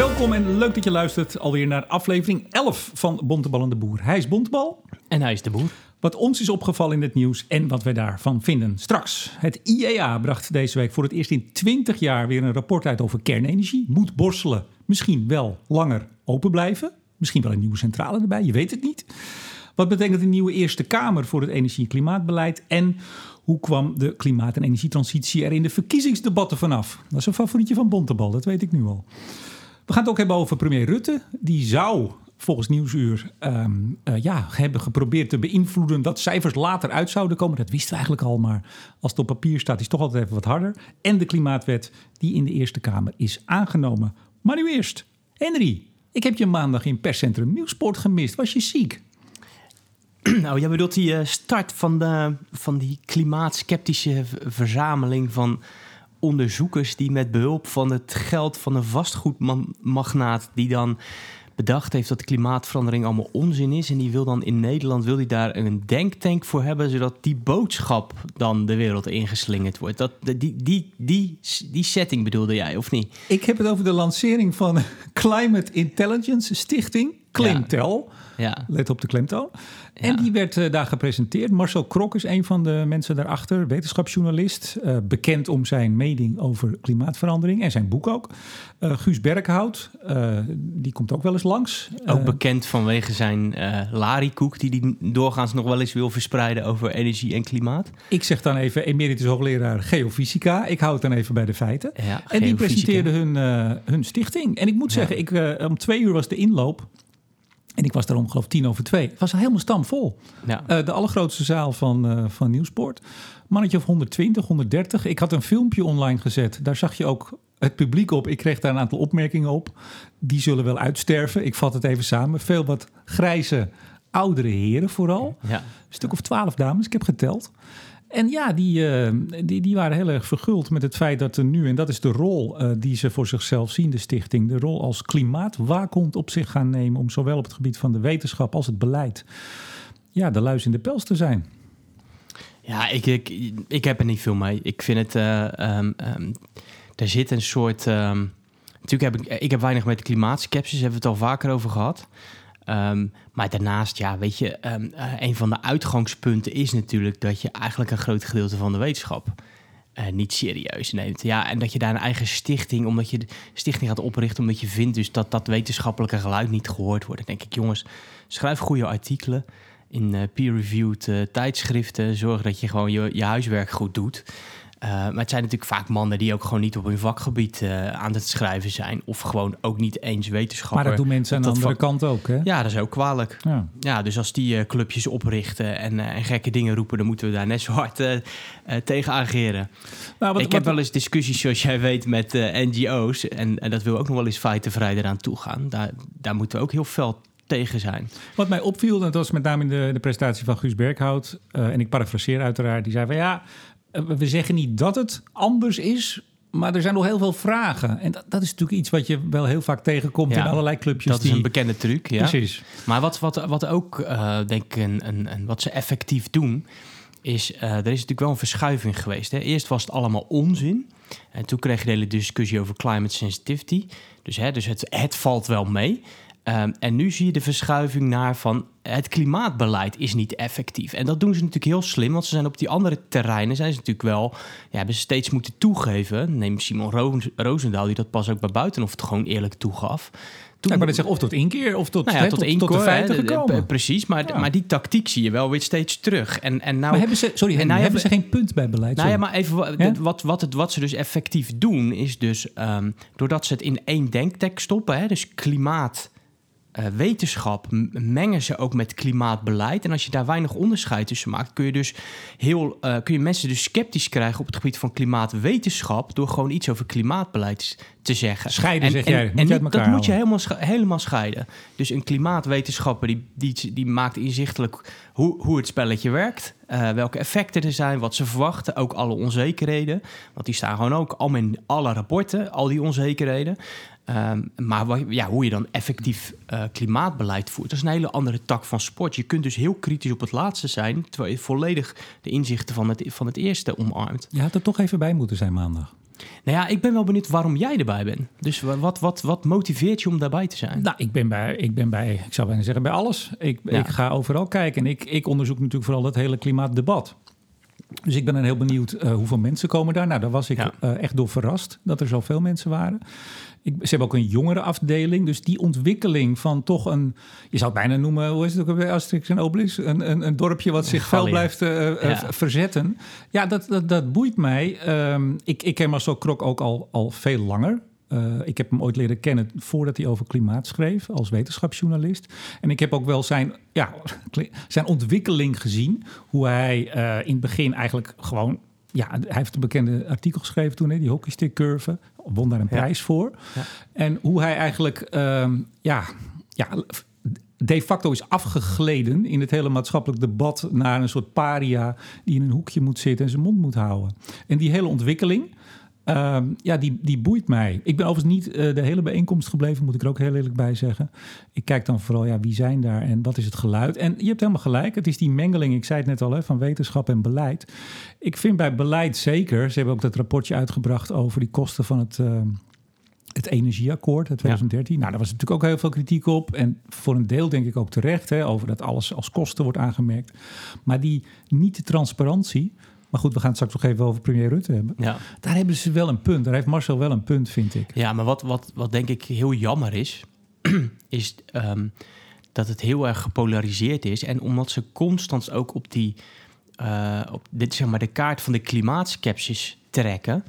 Welkom en leuk dat je luistert alweer naar aflevering 11 van Bontebal en de Boer. Hij is Bontebal. En hij is de boer. Wat ons is opgevallen in het nieuws en wat wij daarvan vinden. Straks. Het IEA bracht deze week voor het eerst in 20 jaar weer een rapport uit over kernenergie. Moet borstelen misschien wel langer open blijven? Misschien wel een nieuwe centrale erbij, je weet het niet. Wat betekent een nieuwe Eerste Kamer voor het energie- en klimaatbeleid? En hoe kwam de klimaat- en energietransitie er in de verkiezingsdebatten vanaf? Dat is een favorietje van Bontebal, dat weet ik nu al. We gaan het ook hebben over premier Rutte. Die zou volgens Nieuwsuur ehm, eh, ja, hebben geprobeerd te beïnvloeden dat cijfers later uit zouden komen. Dat wisten we eigenlijk al, maar als het op papier staat, is toch altijd even wat harder. En de klimaatwet die in de Eerste Kamer is aangenomen. Maar nu eerst, Henry, ik heb je maandag in perscentrum Nieuwsport gemist. Was je ziek? Nou, jij bedoelt die eh, start van, de, van die klimaatskeptische verzameling van onderzoekers die met behulp van het geld van een vastgoedmagnaat die dan bedacht heeft dat klimaatverandering allemaal onzin is en die wil dan in Nederland wil die daar een denktank voor hebben zodat die boodschap dan de wereld ingeslingerd wordt. Dat, die, die, die, die setting bedoelde jij of niet? Ik heb het over de lancering van Climate Intelligence Stichting, Climtel. Ja. Let op de klemtoon. En die werd eh, daar gepresenteerd. Marcel Krok is een van de mensen daarachter, wetenschapsjournalist. eh, bekend om zijn mening over klimaatverandering en zijn boek ook. Eh, Guus Berkhout, die komt ook wel eens langs. Ook bekend vanwege zijn larikoek die hij doorgaans nog wel eens wil verspreiden over energie en klimaat. ik zeg dan even emeritus hoogleraar geofysica. Ik hou het dan even bij de feiten. Ja, En die presenteerde hun, hun stichting. En ik moet zeggen, ik, om twee uur was de inloop. En ik was daar om geloof ik tien over twee. Het was helemaal stamvol. Ja. Eh, de allergrootste zaal van, eh, van Nieuwsport. Mannetje of 120, 130. Ik had een filmpje online gezet. Daar zag je ook het publiek op. Ik kreeg daar een aantal opmerkingen op. Die zullen wel uitsterven. Ik vat het even samen. Veel wat grijze, oudere heren vooral. ja. Een stuk of twaalf dames, ik heb geteld. En ja, die, eh, die, die waren heel erg verguld met het feit dat er nu, en dat is de rol eh, die ze voor zichzelf zien, de stichting, de rol als klimaatwaakhond op zich gaan nemen om zowel op het gebied van de wetenschap als het beleid, ja, de luis in de pels te zijn. Ja, ik, ik, ik heb er niet veel mee. Ik vind het. eh ehm, ehm, er zit een soort. ehm, natuurlijk heb ik. Ik heb weinig met klimaatskepsis, hebben we het al vaker over gehad. Ehm, maar daarnaast, ja, weet je, ehm, eh, een van de uitgangspunten is natuurlijk dat je eigenlijk een groot gedeelte van de wetenschap eh, niet serieus neemt. Ja, en dat je daar een eigen stichting, omdat je de stichting gaat oprichten, omdat je vindt dus dat dat wetenschappelijke geluid niet gehoord wordt. Denk ik, jongens, schrijf goede artikelen in eh, peer-reviewed tijdschriften. Zorg dat je gewoon je, je huiswerk goed doet. Eh, maar het zijn natuurlijk vaak mannen die ook gewoon niet op hun vakgebied eh, aan het schrijven zijn. Of gewoon ook niet eens wetenschapper. Maar dat doen mensen aan de andere vak- kant ook, hè? Ja, dat is ook kwalijk. Ja. Ja, dus als die eh, clubjes oprichten en, en gekke dingen roepen, dan moeten we daar net zo hard tegen ageren. Nou, wat, ik heb wel eens discussies, zoals jij weet, met NGO's. En, en dat wil ook nog wel eens feitenvrij eraan toegaan. Daar, daar moeten we ook heel fel tegen zijn. Wat mij opviel, en dat was met name in de, de presentatie van Guus Berghout, en ik parafraseer uiteraard, die zei van ja, we zeggen niet dat het anders is, maar er zijn nog heel veel vragen. En dat, dat is natuurlijk iets wat je wel heel vaak tegenkomt Ja, in allerlei clubjes. Dat is een bekende truc, ja. Precies. Maar wat, wat, wat ook, eh, denk ik, een, een, een- wat ze effectief doen, is, eh, er is natuurlijk wel een verschuiving geweest. Hè. Eerst was het allemaal onzin. En toen kreeg je de hele discussie over climate sensitivity. Dus, hè, dus het, het valt wel mee. Ehm, en nu zie je de verschuiving naar van het klimaatbeleid is niet effectief. En dat doen ze natuurlijk heel slim, want ze zijn op die andere terreinen zijn ze natuurlijk wel, ja, hebben ze steeds moeten toegeven. Neem Simon Roos- Roosendaal, die dat pas ook bij Buitenhof het gewoon eerlijk toegaf. Toen Ja, maar dat zeggen of tot inkeer of tot, nou ja, hè, tot, tot, één tot de koor, feiten hè, de- de- gekomen. Precies, maar, Ja. maar die tactiek zie je wel weer steeds terug. En, en nou, maar hebben ze, sorry, en nou hebben ze geen punt bij beleid? nou ja, maar even wat, wat, het, wat ze dus effectief doen, is dus ehm, doordat ze het in één denktek stoppen, hè, dus klimaat. Eh, wetenschap mengen ze ook met klimaatbeleid. En als je daar weinig onderscheid tussen maakt, kun je dus heel eh, kun je mensen dus sceptisch krijgen op het gebied van klimaatwetenschap door gewoon iets over klimaatbeleid te zeggen. Scheiden, zeg jij. Moet je en uit niet- elkaar dat moet je helemaal, helemaal scheiden. Dus een klimaatwetenschapper die, die, die maakt inzichtelijk hoe, hoe het spelletje werkt. eh, welke effecten er zijn, wat ze verwachten. Ook alle onzekerheden. Want die staan gewoon ook allemaal in alle rapporten, al die onzekerheden. Ehm, maar wat- ja, hoe je dan effectief eh, klimaatbeleid voert, dat is een hele andere tak van sport. Je kunt dus heel kritisch op het laatste zijn, terwijl je volledig de inzichten van het, van het eerste omarmt. Je had er toch even bij moeten zijn maandag. Nou ja, ik ben wel benieuwd waarom jij erbij bent. Dus wat, wat, wat motiveert je om daarbij te zijn? Nou, ik ben bij, ik ben bij, ik zou bijna zeggen, bij alles. Ik, Ja. ik ga overal kijken en ik, ik onderzoek natuurlijk vooral dat hele klimaatdebat. Dus ik ben dan heel benieuwd eh, hoeveel mensen komen daar. Nou, daar was ik Ja. eh, echt door verrast dat er zoveel mensen waren. Ik, ze hebben ook een jongere afdeling. Dus die ontwikkeling van toch een... Je zou het bijna noemen, hoe is het ook alweer, Asterix en Obelix? Een, een, een dorpje wat zich Gallië. blijft eh, Ja. verzetten. Ja, dat, dat, dat boeit mij. Ehm, ik, ik ken Marcel Krok ook al, al veel langer. Eh, ik heb hem ooit leren kennen voordat hij over klimaat schreef als wetenschapsjournalist. En ik heb ook wel zijn, ja, zijn ontwikkeling gezien. Hoe hij eh, in het begin eigenlijk gewoon... Ja, hij heeft een bekende artikel geschreven toen, hè, die hockeystick curve. Won daar een Ja. prijs voor. Ja. En hoe hij eigenlijk, ehm, ja, ja, de facto is afgegleden in het hele maatschappelijk debat naar een soort paria die in een hoekje moet zitten en zijn mond moet houden. En die hele ontwikkeling, ehm, ja, die, die boeit mij. Ik ben overigens niet eh, de hele bijeenkomst gebleven, moet ik er ook heel eerlijk bij zeggen. Ik kijk dan vooral, ja, wie zijn daar en wat is het geluid? En je hebt helemaal gelijk, het is die mengeling, ik zei het net al, hè, van wetenschap en beleid. Ik vind bij beleid zeker, ze hebben ook dat rapportje uitgebracht over die kosten van het... ehm, het energieakkoord uit 2013. Nou, daar was natuurlijk ook heel veel kritiek op. En voor een deel denk ik ook terecht, hè, over dat alles als kosten wordt aangemerkt. Maar die niet-transparantie. Maar goed, we gaan het straks nog even over premier Rutte hebben. Ja. Daar hebben ze wel een punt. Daar heeft Marcel wel een punt, vind ik. Ja, maar wat, wat, wat denk ik heel jammer is, is ehm, dat het heel erg gepolariseerd is. En omdat ze constant ook op die, eh, op dit, zeg maar, de kaart van de klimaatskepsis trekken,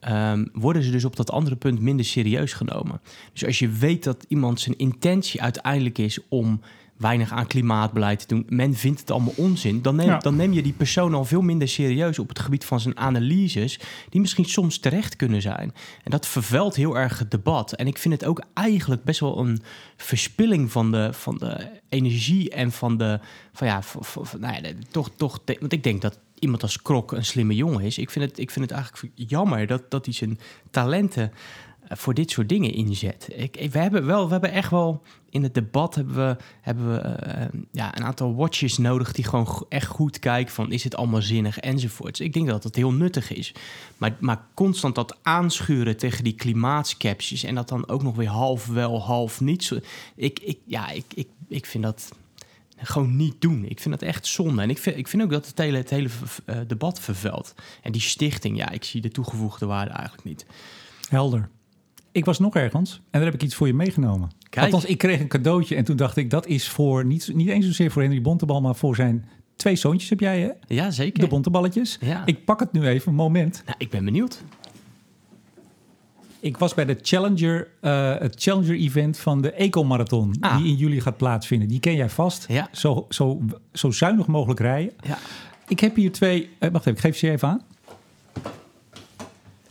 ehm, worden ze dus op dat andere punt minder serieus genomen. Dus als je weet dat iemand zijn intentie uiteindelijk is om weinig aan klimaatbeleid te doen, men vindt het allemaal onzin, dan neem, Ja. dan neem je die persoon al veel minder serieus op het gebied van zijn analyses, die misschien soms terecht kunnen zijn. En dat vervuilt heel erg het debat. En ik vind het ook eigenlijk best wel een verspilling van de, van de energie en van de, van ja, nou ja, toch, toch, want ik denk dat iemand als Krok een slimme jongen is. Ik vind het, ik vind het eigenlijk jammer dat, dat hij zijn talenten voor dit soort dingen inzet. Ik, we, hebben wel, we hebben echt wel in het debat hebben we, hebben we eh, ja, een aantal watches nodig die gewoon echt goed kijken van is het allemaal zinnig enzovoorts. Ik denk dat dat heel nuttig is. Maar, maar constant dat aanschuren tegen die klimaatskepsis en dat dan ook nog weer half wel, half niet. Ik, ik, ja, ik, ik, ik vind dat gewoon niet doen. Ik vind dat echt zonde. En ik vind, ik vind ook dat het hele, het hele eh, debat vervuilt. En die stichting, ja, ik zie de toegevoegde waarde eigenlijk niet. Helder. Ik was nog ergens en daar heb ik iets voor je meegenomen. Kijk. Althans, ik kreeg een cadeautje en toen dacht ik... dat is voor, niet, niet eens zozeer voor Henry Bontebal... maar voor zijn twee zoontjes heb jij, hè? Ja, zeker. De bonteballetjes. Ja. Ik pak het nu even, moment. Nou, ik ben benieuwd. Ik was bij de Challenger, eh, het Challenger-event van de Eco-marathon... Ah. die in juli gaat plaatsvinden. Die ken jij vast. Ja. Zo, zo, zo zuinig mogelijk rijden. Ja. Ik heb hier twee... eh, wacht even, ik geef ze even aan.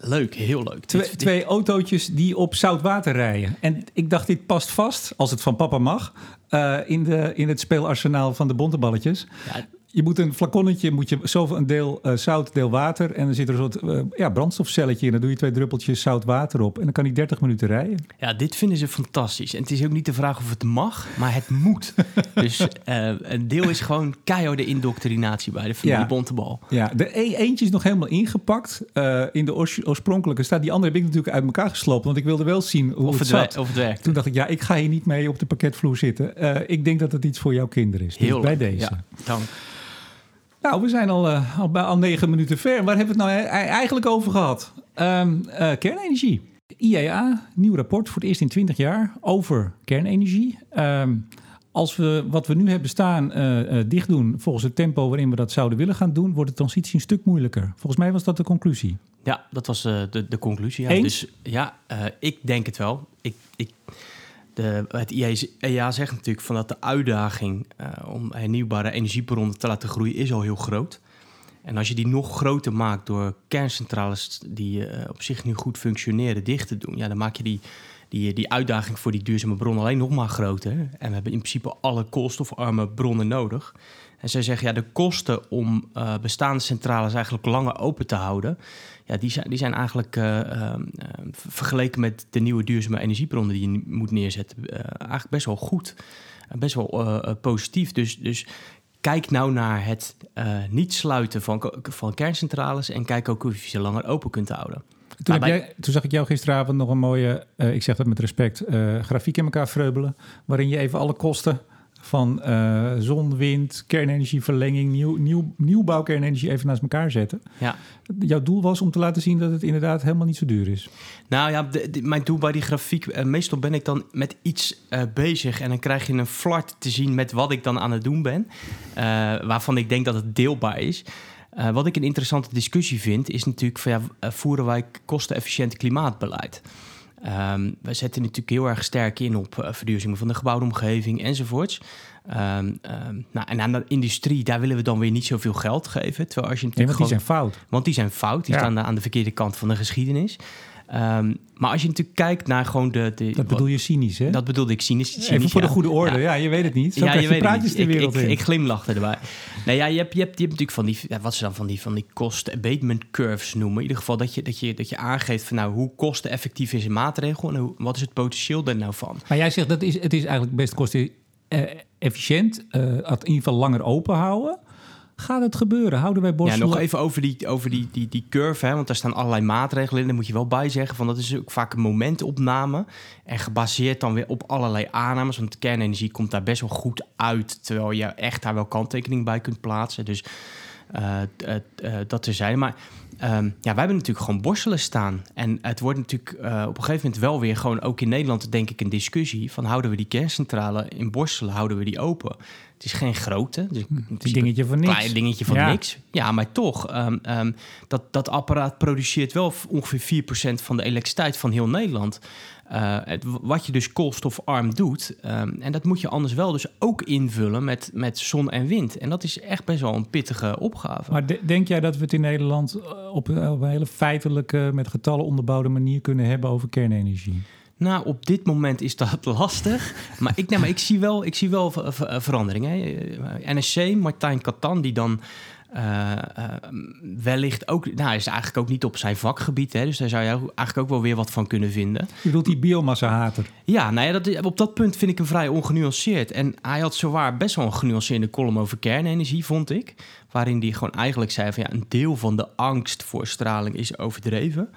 Leuk, heel leuk. Twee, Dit- dit- twee autootjes die op zout water rijden. En ik dacht, dit past vast, als het van papa mag... eh, in, de, in het speelarsenaal van de bonteballetjes. Ja, Je moet een flaconnetje, moet je zoveel een deel eh, zout, deel water. En dan zit er een soort eh, ja, brandstofcelletje in. Dan doe je twee druppeltjes zout water op. En dan kan hij 30 minuten rijden. ja, dit vinden ze fantastisch. En het is ook niet de vraag of het mag, maar het moet. dus eh, een deel is gewoon keiharde indoctrinatie bij de familie Ja. Bontebal. Ja, de e eentje is nog helemaal ingepakt. in de oors- oorspronkelijke staat. Die andere heb ik natuurlijk uit elkaar gesloopt. Want ik wilde wel zien hoe Of het het, zat. of het werkt. Toen dacht ik, ja, ik ga hier niet mee op de pakketvloer zitten. Ik denk dat het iets voor jouw kinderen is. Dus Heel bij leuk. deze. Ja, dank. Nou, we zijn al, eh, al, negen minuten ver. Waar hebben we het nou e- eigenlijk over gehad? Ehm, eh, kernenergie. IEA, nieuw rapport voor het eerst in 20 jaar over kernenergie. Ehm, als we wat we nu hebben staan eh, eh, dicht doen volgens het tempo waarin we dat zouden willen gaan doen, wordt de transitie een stuk moeilijker. Volgens mij was dat de conclusie. Ja, dat was de, de conclusie. Ja. Eens? Dus ja, ik denk het wel. Ik, ik, de, het IEA zegt natuurlijk van dat de uitdaging eh, om hernieuwbare energiebronnen te laten groeien is al heel groot. En als je die nog groter maakt door kerncentrales die eh, op zich nu goed functioneren dicht te doen, ja, dan maak je die, die, die uitdaging voor die duurzame bronnen alleen nog maar groter. En we hebben in principe alle koolstofarme bronnen nodig. En zij zeggen, ja, de kosten om eh, bestaande centrales eigenlijk langer open te houden, ja, die zijn, die zijn eigenlijk eh, ehm, eh, vergeleken met de nieuwe duurzame energiebronnen die je moet neerzetten, eh, eigenlijk best wel goed. Best wel positief. Dus, dus kijk nou naar het niet sluiten van, van kerncentrales en kijk ook of je ze langer open kunt houden. Toen, jij, toen zag ik jou gisteravond nog een mooie, ik zeg dat met respect, grafiek in elkaar vreubelen. Waarin je even alle kosten van eh, zon, wind, kernenergieverlenging, nieuw, nieuw, nieuwbouw kernenergie even naast elkaar zetten. Ja. Jouw doel was om te laten zien dat het inderdaad helemaal niet zo duur is. Nou ja, de- de- mijn doel bij die grafiek, eh, meestal ben ik dan met iets eh, bezig en dan krijg je een flart te zien met wat ik dan aan het doen ben, waarvan ik denk dat het deelbaar is. Wat ik een interessante discussie vind, is natuurlijk van ja, voeren wij kostenefficiënt klimaatbeleid? Ehm, we zetten natuurlijk heel erg sterk in op eh, verduurzaming van de gebouwde omgeving enzovoorts. Ehm, ehm, nou, en aan de industrie, daar willen we dan weer niet zoveel geld geven. Terwijl als je Nee, natuurlijk want die gewoon- zijn fout. want die zijn fout. Die Ja. staan aan de verkeerde kant van de geschiedenis. Ehm, maar als je natuurlijk kijkt naar gewoon de... de Dat bedoel je cynisch, hè? Dat bedoelde ik cynisch. cynisch even voor de goede orde. Ja. Ja, je weet het niet. Zo Ja, je weet praatjes de wereld ik, ik, in. ik glimlachte erbij. Nee, ja, je hebt, je, hebt, je hebt natuurlijk van die... wat ze dan van die, van die cost abatement curves noemen. In ieder geval dat je, dat je, dat je aangeeft van... nou, hoe kosteneffectief is een maatregel... en hoe, wat is het potentieel daar nou van? Maar jij zegt dat is, het is eigenlijk best kostenefficiënt. eh het in ieder geval langer open houden. Gaat het gebeuren? Houden wij Ja, borstelen? nog even over die, over die, die, die curve, hè, want daar staan allerlei maatregelen in. Daar moet je wel bij zeggen, van dat is ook vaak een momentopname. En gebaseerd dan weer op allerlei aannames, want kernenergie komt daar best wel goed uit. Terwijl je echt daar wel kanttekening bij kunt plaatsen. Dus eh, eh, eh, dat terzijde. Maar ehm, ja, wij hebben natuurlijk gewoon borstelen staan. En het wordt natuurlijk op een gegeven moment wel weer gewoon, ook in Nederland denk ik, een discussie. Van houden we die kerncentrale in borstelen, houden we die open? Het is geen grote. Dus het Een dingetje van niks. klein dingetje van Ja. niks. Ja, maar toch, ehm, ehm, dat, dat apparaat produceert wel ongeveer 4% van de elektriciteit van heel Nederland. Eh, het, wat je dus koolstofarm doet. ehm, en dat moet je anders wel dus ook invullen met, met zon en wind. En dat is echt best wel een pittige opgave. Maar de- denk jij dat we het in Nederland eh, op op een hele feitelijke, met getallen onderbouwde manier kunnen hebben over kernenergie? Nou, op dit moment is dat lastig. Maar ik, nee, maar ik zie wel, ik zie wel ver- ver- verandering. Hè. Eh, NSC, Martijn Katan, die dan eh, eh, wellicht ook... Nou, hij is eigenlijk ook niet op zijn vakgebied. Hè, dus daar zou je eigenlijk ook wel weer wat van kunnen vinden. Je bedoelt die biomassa-hater. Ja, nou ja, dat, op dat punt vind ik hem vrij ongenuanceerd. En hij had zowaar best wel een genuanceerde column over kernenergie, vond ik. Waarin hij gewoon eigenlijk zei van ja, een deel van de angst voor straling is overdreven.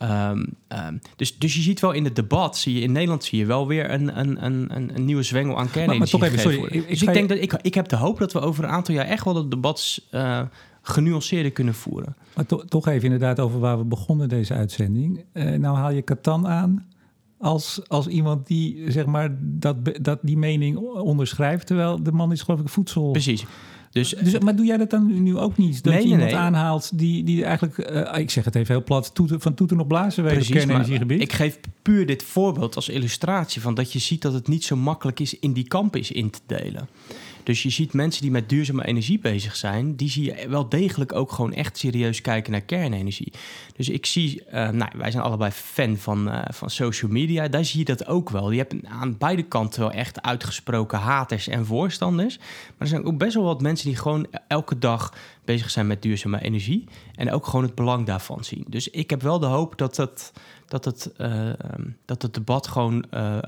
Ehm, ehm, dus, dus je ziet wel in het debat, zie je in Nederland zie je wel weer een, een, een, een, nieuwe zwengel aan kernenergie. toch even, sorry, ik- ik dus ik je- denk dat ik, ik heb de hoop dat we over een aantal jaar echt wel dat debat eh genuanceerder kunnen voeren. Maar to- toch even inderdaad over waar we begonnen deze uitzending. Eh, nou haal je Catan aan als, als iemand die zeg maar dat, dat die mening onderschrijft. Terwijl de man is geloof ik voedsel... Precies. Dus, Dus, maar doe jij dat dan nu ook niet? Dat Nee, je iemand nee. aanhaalt die, die eigenlijk, eh, ik zeg het even heel plat, toeten, van toeten op blazen weet op Precies, maar kernenergiegebied? ik geef puur dit voorbeeld als illustratie van dat je ziet dat het niet zo makkelijk is in die kampen is in te delen. Dus je ziet mensen die met duurzame energie bezig zijn, die zie je wel degelijk ook gewoon echt serieus kijken naar kernenergie. Dus ik zie, eh, nou, wij zijn allebei fan van, eh, van social media, daar zie je dat ook wel. Je hebt aan beide kanten wel echt uitgesproken haters en voorstanders. Maar er zijn ook best wel wat mensen die gewoon elke dag bezig zijn met duurzame energie en ook gewoon het belang daarvan zien. Dus ik heb wel de hoop dat het, dat het, eh, ehm, dat het debat gewoon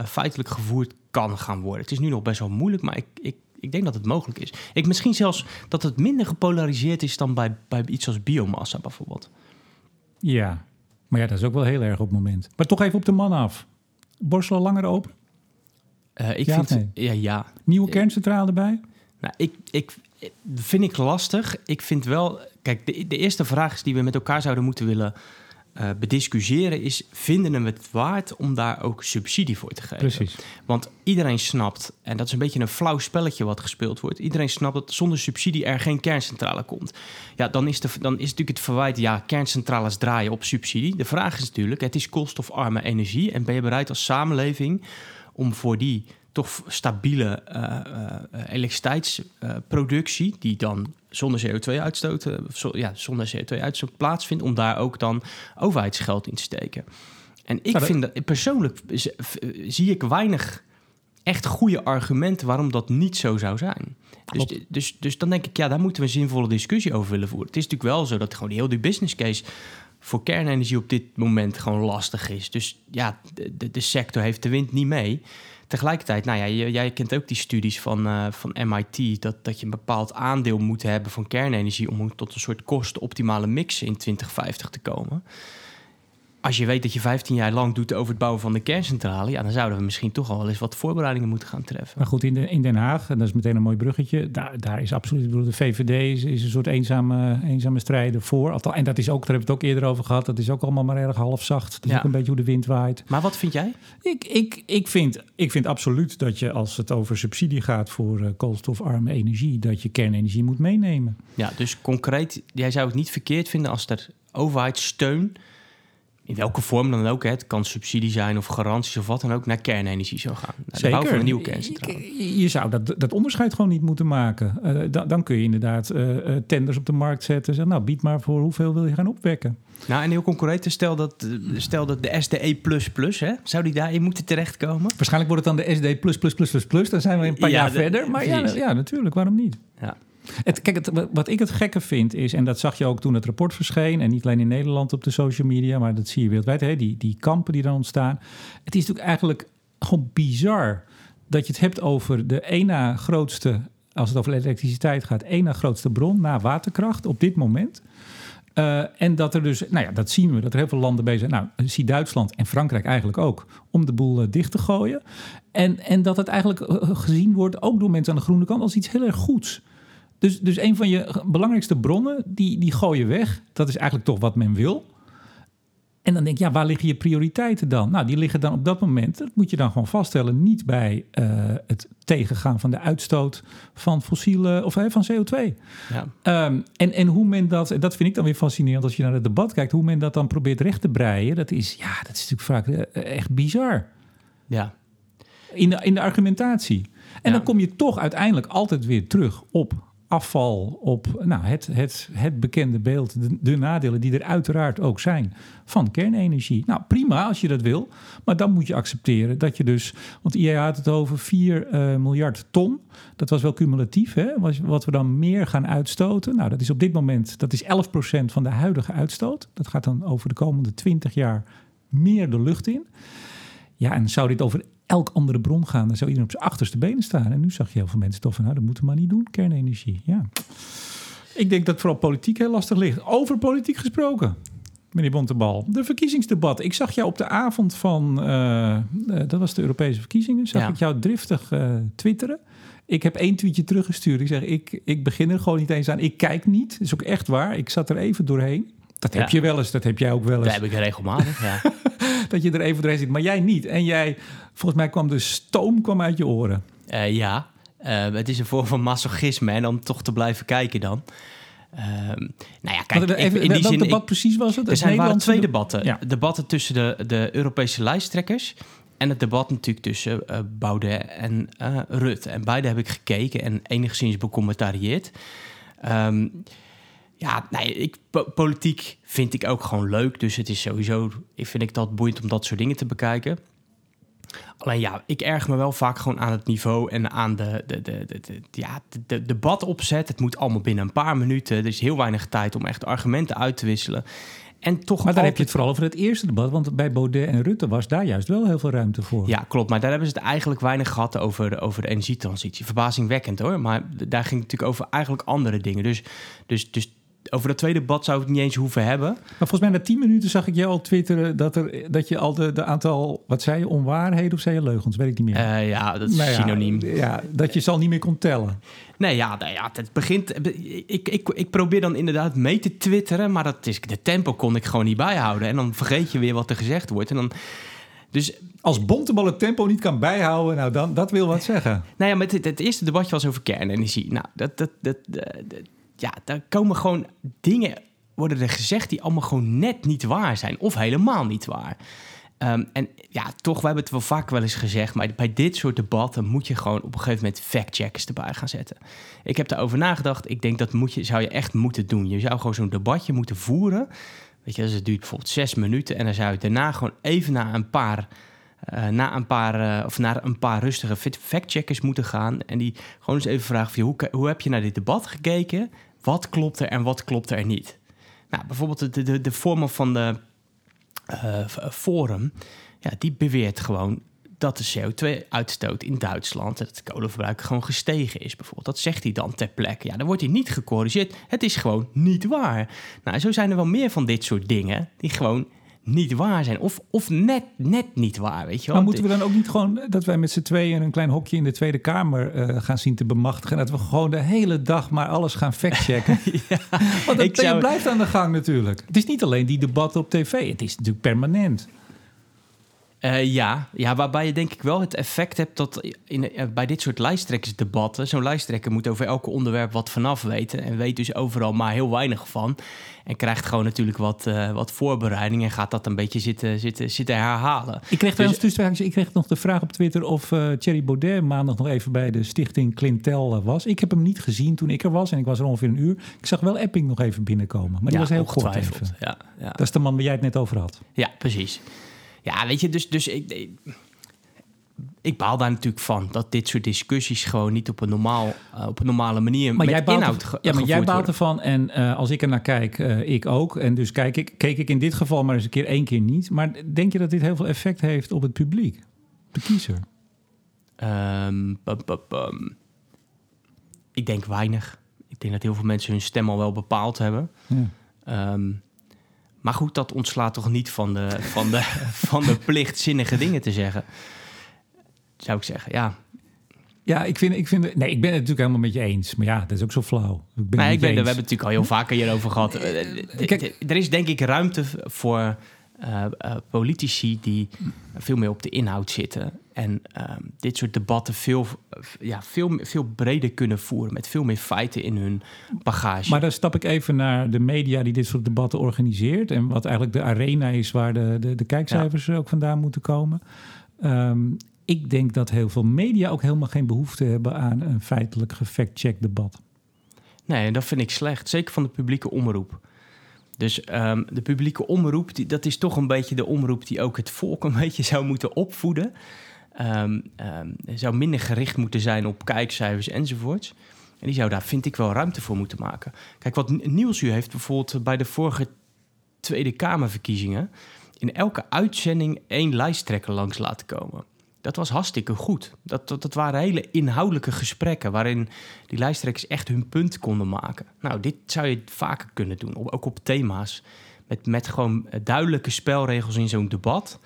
feitelijk gevoerd kan gaan worden. Het is nu nog best wel moeilijk, maar ik, ik, ik denk dat het mogelijk is. Ik misschien zelfs dat het minder gepolariseerd is dan bij, bij iets als biomassa bijvoorbeeld. Ja, maar ja, dat is ook wel heel erg op het moment. Maar toch even op de man af. Borstelen langer open? Eh, ik Ja vind, ja, ja. Nieuwe kerncentrale erbij? Nou, ik, ik, vind ik lastig. Ik vind wel... Kijk, de, de eerste vraag is die we met elkaar zouden moeten willen eh, bediscussiëren... is, vinden we het waard om daar ook subsidie voor te geven? Precies. Want iedereen snapt, en dat is een beetje een flauw spelletje wat gespeeld wordt... iedereen snapt dat zonder subsidie er geen kerncentrale komt. Ja, dan is, de, dan is natuurlijk het verwijt... ja, kerncentrales draaien op subsidie. De vraag is natuurlijk, het is koolstofarme energie... en ben je bereid als samenleving om voor die toch stabiele eh, eh, elektriciteitsproductie, die dan zonder CO2-uitstoot, eh, zo, ja, zonder CO2-uitstoot plaatsvindt, om daar ook dan overheidsgeld in te steken. En ik dat- vind dat persoonlijk zie ik weinig echt goede argumenten waarom dat niet zo zou zijn. Dus, dus, dus dan denk ik, ja, daar moeten we een zinvolle discussie over willen voeren. Het is natuurlijk wel zo dat gewoon heel die business case voor kernenergie op dit moment gewoon lastig is. Dus ja, de, de, de sector heeft de wind niet mee. Tegelijkertijd, nou ja, jij, kent ook die studies van, eh, van MIT... Dat, dat je een bepaald aandeel moet hebben van kernenergie... om tot een soort kostenoptimale mix in 2050 te komen. Als je weet dat je 15 jaar lang doet over het bouwen van de kerncentrale, ja, dan zouden we misschien toch al wel eens wat voorbereidingen moeten gaan treffen. Maar goed, in, de, in Den Haag, en dat is meteen een mooi bruggetje, daar, daar is absoluut, ik bedoel, de VVD is, is een soort eenzame, eenzame strijder voor. En dat is ook, daar hebben we het ook eerder over gehad, dat is ook allemaal maar erg halfzacht. Dat is Ja. ook een beetje hoe de wind waait. Maar wat vind jij? Ik, ik, ik, vind, ik vind absoluut dat je, als het over subsidie gaat voor eh, koolstofarme energie, dat je kernenergie moet meenemen. Ja, dus concreet, jij zou het niet verkeerd vinden als er overheidssteun, in welke vorm dan ook, hè, het kan subsidie zijn of garanties of wat dan ook, naar kernenergie zou gaan. Naar de bouw van een nieuwe kerncentrale. Je, je zou dat, dat onderscheid gewoon niet moeten maken. Eh, dan, dan kun je inderdaad eh, eh, tenders op de markt zetten. Zeg, nou, bied maar voor hoeveel wil je gaan opwekken. Nou, en heel concreet, stel dat, stel dat de SDE++, hè, zou die daarin moeten terechtkomen? Waarschijnlijk wordt het dan de SD++++++. plus plus plus plus plus. Dan zijn we een paar Ja, jaar de- verder. Maar ja, ja, natuurlijk. Waarom niet? Ja. Het, kijk, wat ik het gekke vind is, en dat zag je ook toen het rapport verscheen, en niet alleen in Nederland op de social media, maar dat zie je wereldwijd, hè, die, die kampen die dan ontstaan. Het is natuurlijk eigenlijk gewoon bizar dat je het hebt over de ene na grootste, als het over elektriciteit gaat, één na grootste bron na waterkracht op dit moment. Eh, en dat er dus, nou ja, dat zien we, dat er heel veel landen bezig zijn. Nou, zie Duitsland en Frankrijk eigenlijk ook, om de boel eh, dicht te gooien. En, en dat het eigenlijk eh, gezien wordt, ook door mensen aan de groene kant, als iets heel erg goeds. Dus, dus een van je belangrijkste bronnen, die, die gooi je weg. Dat is eigenlijk toch wat men wil. En dan denk je, ja, waar liggen je prioriteiten dan? Nou, die liggen dan op dat moment, dat moet je dan gewoon vaststellen, niet bij eh, het tegengaan van de uitstoot van fossiele of van CO2. Ja. Ehm, en, en hoe men dat, en dat vind ik dan weer fascinerend als je naar het debat kijkt, hoe men dat dan probeert recht te breien, dat is, ja, dat is natuurlijk vaak eh, echt bizar ja. in de, in de argumentatie. En Ja. dan kom je toch uiteindelijk altijd weer terug op afval, op nou, het, het, het bekende beeld, de, de nadelen die er uiteraard ook zijn van kernenergie. Nou, prima als je dat wil, maar dan moet je accepteren dat je dus, want IEA had het over 4 eh, miljard ton, dat was wel cumulatief, hè, wat, wat we dan meer gaan uitstoten. Nou, dat is op dit moment, dat is 11% van de huidige uitstoot. Dat gaat dan over de komende 20 jaar meer de lucht in. Ja, en zou dit over elk andere bron gaan, dan zou iedereen op zijn achterste benen staan. En nu zag je heel veel mensen toch van, nou, dat moeten we maar niet doen, kernenergie. Ja. Ik denk dat vooral politiek heel lastig ligt. Over politiek gesproken, meneer Bontebal. De verkiezingsdebat. Ik zag jou op de avond van, eh, eh, dat was de Europese verkiezingen, zag Ja. ik jou driftig eh, twitteren. Ik heb één tweetje teruggestuurd. Ik zeg, ik, ik begin er gewoon niet eens aan. Ik kijk niet. Dat is ook echt waar. Ik zat er even doorheen. Dat heb je wel eens, dat heb jij ook wel eens Dat heb ik regelmatig, ja. dat je er even doorheen zit, maar jij niet. En jij, volgens mij kwam de stoom kwam uit je oren. Eh, ja, Eh, het is een vorm van masochisme en om toch te blijven kijken dan. Ehm, nou ja, kijk, even, in die welk zin... debat ik- precies was het? er zijn waren twee de- debatten. Ja. Debatten tussen de, de Europese lijsttrekkers... en het debat natuurlijk tussen eh Baudet en Rutte. En beide heb ik gekeken en enigszins becommentarieerd. Ehm, ja, nee, ik, po- politiek vind ik ook gewoon leuk. Dus het is sowieso, ik vind ik dat boeiend om dat soort dingen te bekijken. Alleen ja, ik erg me wel vaak gewoon aan het niveau en aan de, de, de, de, de- ja, de, de debatopzet. Het moet allemaal binnen een paar minuten. Er is heel weinig tijd om echt argumenten uit te wisselen. En toch Maar daar heb je het vooral over het eerste debat. Want bij Baudet en Rutte was daar juist wel heel veel ruimte voor. Ja, klopt. Maar daar hebben ze het eigenlijk weinig gehad over, over de energietransitie. Verbazingwekkend hoor. Maar daar ging het natuurlijk over eigenlijk andere dingen. Dus, dus, dus over dat tweede debat zou ik het niet eens hoeven hebben. Maar volgens mij na tien minuten zag ik jou al twitteren... dat, er, dat je al de, de aantal, wat zei je, onwaarheden of zei je leugens? Weet ik niet meer. Eh, ja, dat is Nou ja, synoniem. Ja, dat je ze al niet meer kon tellen. Nee, ja, nou ja, het begint. Ik, ik, ik probeer dan inderdaad mee te twitteren, maar dat is, de tempo kon ik gewoon niet bijhouden. En dan vergeet je weer wat er gezegd wordt. En dan, dus, Als Bontebal het tempo niet kan bijhouden, nou dan, dat wil wat zeggen. nou ja, met het, het eerste debatje was over kernenergie. Nou, dat, dat, dat, dat- dat- ja, daar komen gewoon dingen, worden er gezegd die allemaal gewoon net niet waar zijn. Of helemaal niet waar. Ehm, en ja, toch, we hebben het wel vaak wel eens gezegd, maar bij dit soort debatten moet je gewoon op een gegeven moment fact-checkers erbij gaan zetten. Ik heb daarover nagedacht. Ik denk dat moet je, zou je echt moeten doen. Je zou gewoon zo'n debatje moeten voeren. Weet je, dus het duurt bijvoorbeeld zes minuten en dan zou je daarna gewoon even naar een paar, eh, naar een paar, eh, of naar een paar rustige fact-checkers moeten gaan en die gewoon eens even vragen: van, hoe, hoe heb je naar dit debat gekeken? Wat klopt er en wat klopt er niet? Nou, bijvoorbeeld de, de, de vormer van de eh, Forum, ja, die beweert gewoon dat de CO2-uitstoot in Duitsland, het kolenverbruik gewoon gestegen is bijvoorbeeld. Dat zegt hij dan ter plekke. Ja, dan wordt hij niet gecorrigeerd. Het is gewoon niet waar. Nou, zo zijn er wel meer van dit soort dingen die gewoon niet waar zijn. Of, of net, net niet waar, weet je wel. Maar moeten we dan ook niet gewoon dat wij met z'n tweeën een klein hokje in de Tweede Kamer eh, gaan zien te bemachtigen? En dat we gewoon de hele dag maar alles gaan factchecken. ja, Want het zou... blijft aan de gang natuurlijk. Het is niet alleen die debatten op tv, het is natuurlijk permanent. Uh, ja. ja, waarbij je denk ik wel het effect hebt dat in, uh, bij dit soort lijsttrekkersdebatten... zo'n lijsttrekker moet over elke onderwerp wat vanaf weten... en weet dus overal maar heel weinig van. En krijgt gewoon natuurlijk wat, uh, wat voorbereiding... en gaat dat een beetje zitten, zitten, zitten herhalen. Ik kreeg dus, trouwens ik kreeg nog de vraag op Twitter... of Thierry Baudet maandag nog even bij de stichting Clintel was. Ik heb hem niet gezien toen ik er was en ik was er ongeveer een uur. Ik zag wel Epping nog even binnenkomen, maar die was heel kort even. Ja, ja. Dat is de man waar jij het net over had. Ja, precies. Ja, weet je, dus, dus ik, ik, baal daar natuurlijk van dat dit soort discussies gewoon niet op een, normaal, uh, op een normale manier maar met jij inhoud er, Ja, maar jij baalt ervan en uh, als ik er naar kijk, uh, ik ook. En dus kijk ik, keek ik in dit geval maar eens een keer één keer niet. Maar denk je dat dit heel veel effect heeft op het publiek, de kiezer? Um, bum, bum, bum. Ik denk weinig. Ik denk dat heel veel mensen hun stem al wel bepaald hebben. Ja. Um, maar goed, dat ontslaat toch niet van de, van de, van de plicht zinnige dingen te zeggen. Zou ik zeggen, ja. Ja, ik vind, ik vind. Nee, ik ben het natuurlijk helemaal met je eens. Maar ja, dat is ook zo flauw. Ik ben maar ik ben, we hebben het natuurlijk al heel vaker hierover gehad. Kijk, er is denk ik ruimte voor uh, uh, politici die veel meer op de inhoud zitten. En uh, dit soort debatten veel, ja, veel, veel breder kunnen voeren. Met veel meer feiten in hun bagage. Maar dan stap ik even naar de media die dit soort debatten organiseert. En wat eigenlijk de arena is waar de, de, de kijkcijfers ook vandaan moeten komen. Um, ik denk dat heel veel media ook helemaal geen behoefte hebben aan een feitelijk gefact-check debat. Nee, dat vind ik slecht. Zeker van de publieke omroep. Dus um, de publieke omroep, die, dat is toch een beetje de omroep die ook het volk een beetje zou moeten opvoeden. Um, um, zou minder gericht moeten zijn op kijkcijfers enzovoorts. En die zou daar, vind ik, wel ruimte voor moeten maken. Kijk, wat Niels u heeft bijvoorbeeld bij de vorige Tweede Kamerverkiezingen... in elke uitzending één lijsttrekker langs laten komen. Dat was hartstikke goed. Dat, dat, dat, waren hele inhoudelijke gesprekken waarin die lijsttrekkers echt hun punt konden maken. Nou, dit zou je vaker kunnen doen, ook op thema's. Met, met gewoon duidelijke spelregels in zo'n debat.